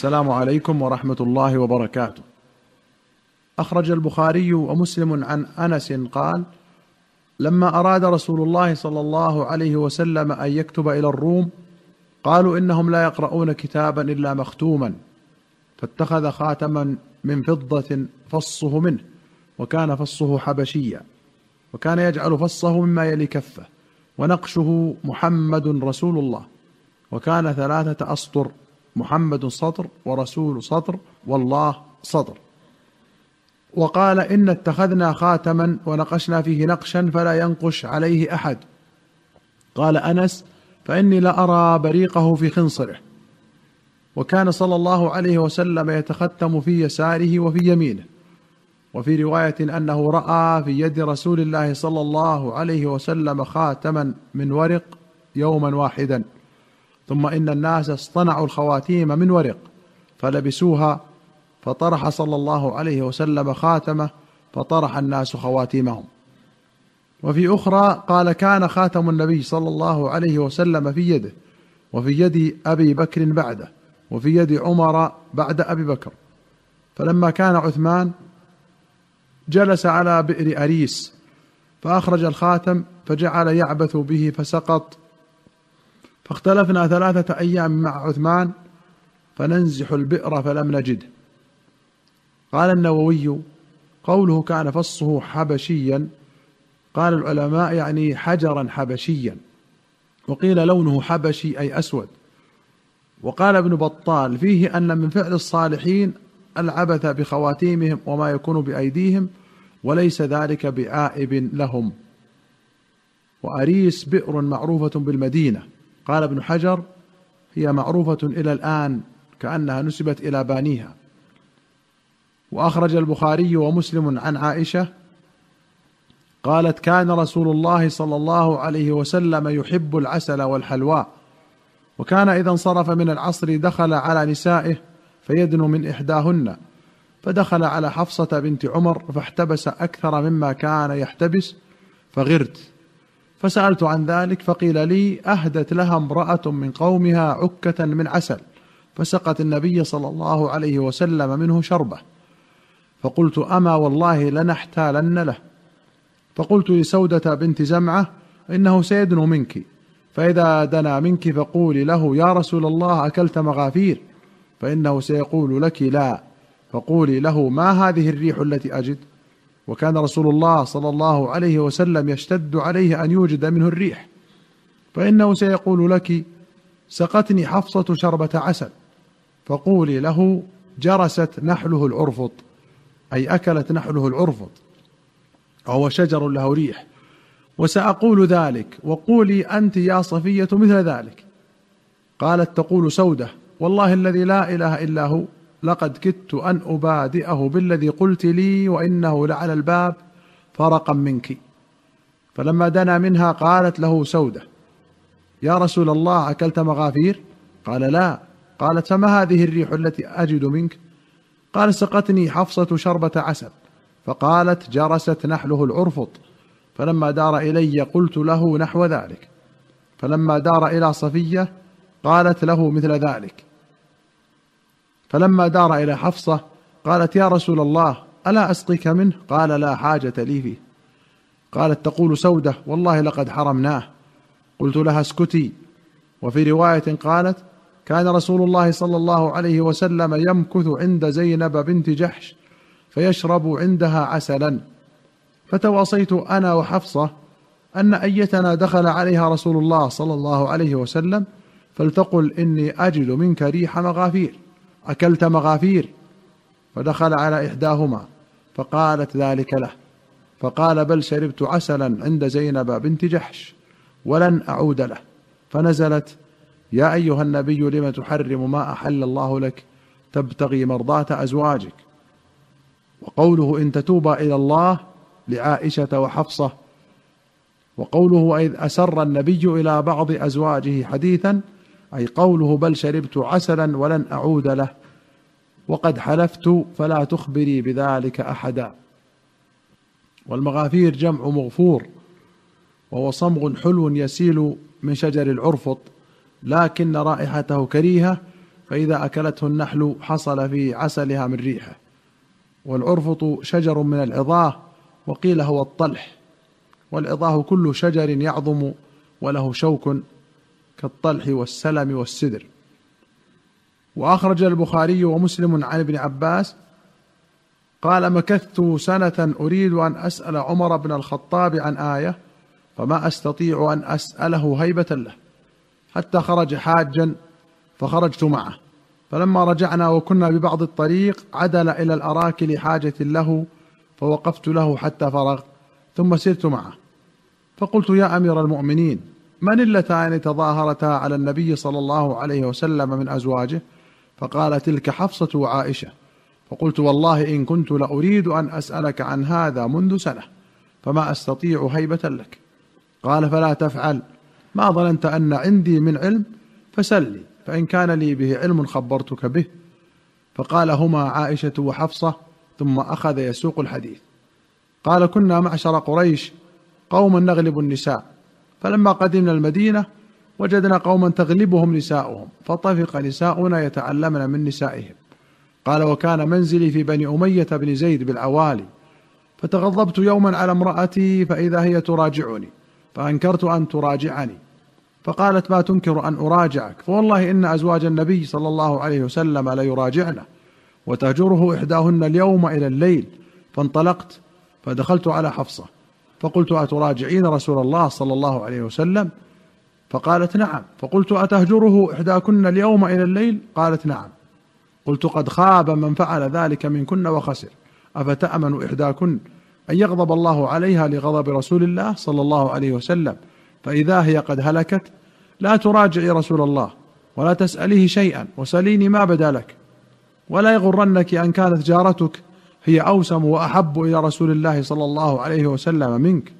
السلام عليكم ورحمة الله وبركاته. أخرج البخاري ومسلم عن أنس قال لما أراد رسول الله صلى الله عليه وسلم أن يكتب إلى الروم قالوا إنهم لا يقرؤون كتابا إلا مختوما فاتخذ خاتما من فضة فصه منه وكان فصه حبشيا وكان يجعل فصه مما يلي كفه ونقشه محمد رسول الله وكان ثلاثة أسطر محمد سطر ورسول سطر والله سطر. وقال إن اتخذنا خاتما ونقشنا فيه نقشا فلا ينقش عليه أحد. قال أنس فإني لارى بريقه في خنصره. وكان صلى الله عليه وسلم يتختم في يساره وفي يمينه. وفي رواية أنه رأى في يد رسول الله صلى الله عليه وسلم خاتما من ورق يوما واحدا. ثم إن الناس اصطنعوا الخواتيم من ورق فلبسوها فطرح صلى الله عليه وسلم خاتمه فطرح الناس خواتيمهم. وفي أخرى قال كان خاتم النبي صلى الله عليه وسلم في يده وفي يد أبي بكر بعده وفي يد عمر بعد أبي بكر. فلما كان عثمان جلس على بئر أريس فأخرج الخاتم فجعل يعبث به فسقط فاختلفنا ثلاثة أيام مع عثمان فننزح البئر فلم نجده قال النووي قوله كان فصه حبشيا قال العلماء يعني حجرا حبشيا. وقيل لونه حبشي أي أسود. وقال ابن بطال فيه أن من فعل الصالحين العبث بخواتيمهم وما يكون بأيديهم وليس ذلك بعائب لهم. وأريس بئر معروفة بالمدينة. قال ابن حجر هي معروفة إلى الآن كأنها نسبت إلى بانيها. وأخرج البخاري ومسلم عن عائشة قالت كان رسول الله صلى الله عليه وسلم يحب العسل والحلواء وكان إذا انصرف من العصر دخل على نسائه فيدنو من إحداهن فدخل على حفصة بنت عمر فاحتبس أكثر مما كان يحتبس فغرت. فسألت عن ذلك فقيل لي أهدت لها امرأة من قومها عكة من عسل فسقت النبي صلى الله عليه وسلم منه شربه. فقلت أما والله لنحتالن له. فقلت لسودة بنت زمعة إنه سيدنو منك فإذا دنا منك فقولي له يا رسول الله أكلت مغافير؟ فإنه سيقول لك لا. فقولي له ما هذه الريح التي أجد؟ وكان رسول الله صلى الله عليه وسلم يشتد عليه أن يوجد منه الريح. فإنه سيقول لك سقتني حفصة شربة عسل. فقولي له جرست نحله العرفط. أي أكلت نحله العرفط. وهو شجر له ريح. وسأقول ذلك وقولي أنت يا صفية مثل ذلك. قالت تقول سودة والله الذي لا إله إلا هو. لقد كدت أن أبادئه بالذي قلت لي وإنه لعلى الباب فرقا منك. فلما دنا منها قالت له سودة يا رسول الله أكلت مغافير؟ قال لا. قالت فما هذه الريح التي أجد منك؟ قال سقتني حفصة شربة عسل. فقالت جرست نحله العرفط. فلما دار إلي قلت له نحو ذلك. فلما دار إلى صفية قالت له مثل ذلك. فلما دار إلى حفصة قالت يا رسول الله ألا أسقيك منه؟ قال لا حاجة لي فيه. قالت تقول سودة والله لقد حرمناه. قلت لها اسكتي. وفي رواية قالت كان رسول الله صلى الله عليه وسلم يمكث عند زينب بنت جحش فيشرب عندها عسلا. فتواصيت أنا وحفصة أن أيتنا دخل عليها رسول الله صلى الله عليه وسلم فلتقل إني أجد منك ريح مغافير. أكلت مغافير فدخل على إحداهما فقالت ذلك له فقال بل شربت عسلا عند زينب بنت جحش ولن أعود له. فنزلت يا أيها النبي لم تحرم ما أحل الله لك؟ تبتغي مرضاة أزواجك. وقوله إن تتوبا إلى الله لعائشة وحفصة وقوله إذ أسر النبي إلى بعض أزواجه حديثا أي قوله بل شربت عسلا ولن أعود له وقد حلفت فلا تخبري بذلك أحدا. والمغافير جمع مغفور وهو صمغ حلو يسيل من شجر العرفط لكن رائحته كريهة فإذا أكلته النحل حصل في عسلها من ريحة. والعرفط شجر من العظاه وقيل هو الطلح والعظاه كل شجر يعظم وله شوك كالطلح والسلم والسدر. وأخرج البخاري ومسلم عن ابن عباس قال مكثت سنة أريد أن أسأل عمر بن الخطاب عن آية فما أستطيع أن أسأله هيبة له حتى خرج حاجا فخرجت معه. فلما رجعنا وكنا ببعض الطريق عدل إلى الاراك لحاجه له فوقفت له حتى فرغ ثم سرت معه. فقلت يا أمير المؤمنين من اللتان تظاهرتا على النبي صلى الله عليه وسلم من أزواجه؟ فقال تلك حفصة وعائشة. فقلت والله إن كنت لأريد أن أسألك عن هذا منذ سنة فما أستطيع هيبة لك. قال فلا تفعل. ما ظننت أن عندي من علم فسلني فإن كان لي به علم خبرتك به. فقال هما عائشة وحفصة ثم أخذ يسوق الحديث. قال كنا معشر قريش قوما نغلب النساء. فلما قدمنا المدينة وجدنا قوما تغلبهم نساؤهم فطفق نساؤنا يتعلمن من نسائهم. قال وكان منزلي في بني أمية بن زيد بالعوالي فتغضبت يوما على امرأتي فإذا هي تراجعني فأنكرت أن تراجعني. فقالت ما تنكر أن أراجعك فوالله إن أزواج النبي صلى الله عليه وسلم ليراجعنه وتهجره إحداهن اليوم إلى الليل فانطلقت فدخلت على حفصة. فقلت أتراجعين رسول الله صلى الله عليه وسلم؟ فقالت نعم. فقلت أتهجره إحداكن اليوم إلى الليل؟ قالت نعم. قلت قد خاب من فعل ذلك منكن وخسر. أفتأمن إحداكن أن يغضب الله عليها لغضب رسول الله صلى الله عليه وسلم؟ فإذا هي قد هلكت لا تراجعي رسول الله ولا تسأليه شيئا وسليني ما بدا لك. ولا يغرنك أن كانت جارتك هي أوسم وأحب إلى رسول الله صلى الله عليه وسلم منك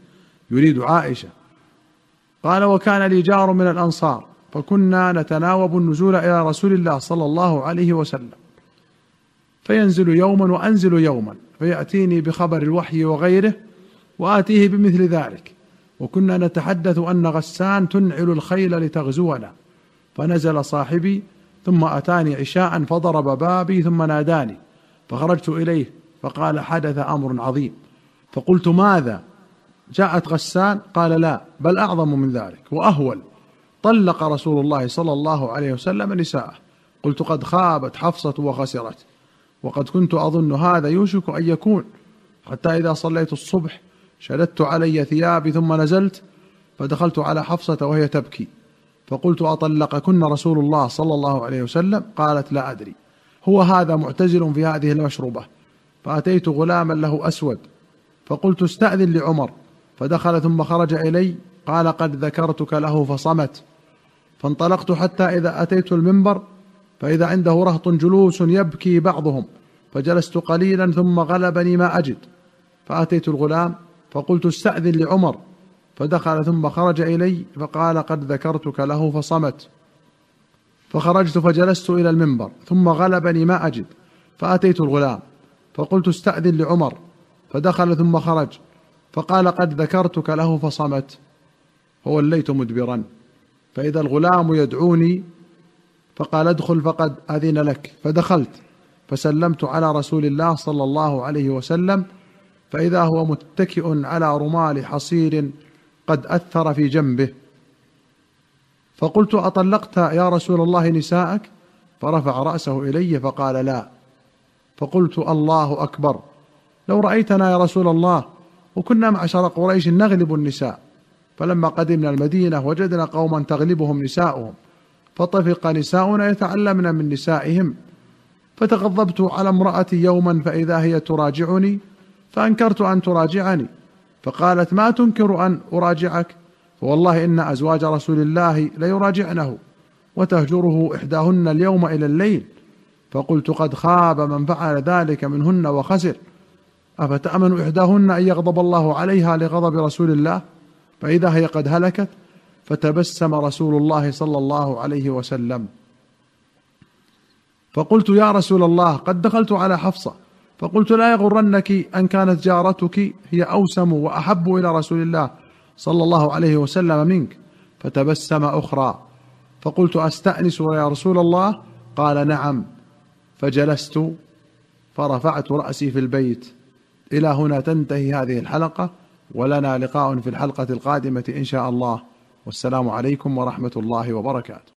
يريد عائشة. قال وكان لي جار من الأنصار فكنا نتناوب النزول إلى رسول الله صلى الله عليه وسلم. فينزل يوما وأنزل يوما فيأتيني بخبر الوحي وغيره وآتيه بمثل ذلك. وكنا نتحدث أن غسان تنعل الخيل لتغزونا. فنزل صاحبي ثم أتاني عشاء فضرب بابي ثم ناداني فخرجت إليه. فقال حدث أمر عظيم. فقلت ماذا؟ جاءت غسان قال لا بل أعظم من ذلك وأهول. طلق رسول الله صلى الله عليه وسلم نساءه. قلت قد خابت حفصة وخسرت. وقد كنت أظن هذا يوشك أن يكون. حتى إذا صليت الصبح شددت علي ثيابي ثم نزلت فدخلت على حفصة وهي تبكي. فقلت أطلقكن رسول الله صلى الله عليه وسلم؟ قالت لا أدري. هو هذا معتزل في هذه المشروبة. فأتيت غلاما له أسود فقلت استأذن لعمر فدخل ثم خرج إلي قال قد ذكرتك له فصمت. فانطلقت حتى إذا أتيت المنبر فإذا عنده رهط جلوس يبكي بعضهم فجلست قليلا ثم غلبني ما أجد. فأتيت الغلام فقلت استأذن لعمر فدخل ثم خرج إلي فقال قد ذكرتك له فصمت. فخرجت فجلست إلى المنبر ثم غلبني ما أجد فأتيت الغلام. فقلت استأذن لعمر فدخل ثم خرج فقال قد ذكرتك له فصمت فوليت مدبرا فإذا الغلام يدعوني فقال ادخل فقد أذن لك فدخلت فسلمت على رسول الله صلى الله عليه وسلم فإذا هو متكئ على رمال حصير قد أثر في جنبه. فقلت أطلقت يا رسول الله نساءك؟ فرفع رأسه إلي فقال لا. فقلت الله أكبر. لو رأيتنا يا رسول الله وكنا معشر قريش نغلب النساء. فلما قدمنا المدينة وجدنا قوما تغلبهم نساؤهم. فطفق نساؤنا يتعلمن من نسائهم. فتغضبت على امرأتي يوما فإذا هي تراجعني فأنكرت أن تراجعني. فقالت ما تنكر أن أراجعك؟ فوالله إن أزواج رسول الله ليراجعنه وتهجره إحداهن اليوم إلى الليل. فقلت قد خاب من فعل ذلك منهن وخسر. أفتأمن إحداهن أن يغضب الله عليها لغضب رسول الله؟ فإذا هي قد هلكت فتبسم رسول الله صلى الله عليه وسلم. فقلت يا رسول الله قد دخلت على حفصة. فقلت لا يغرنك أن كانت جارتك هي أوسم وأحب إلى رسول الله صلى الله عليه وسلم منك. فتبسم أخرى. فقلت أستأنس يا رسول الله؟ قال نعم. فجلست فرفعت رأسي في البيت. إلى هنا تنتهي هذه الحلقة ولنا لقاء في الحلقة القادمة إن شاء الله. والسلام عليكم ورحمة الله وبركاته.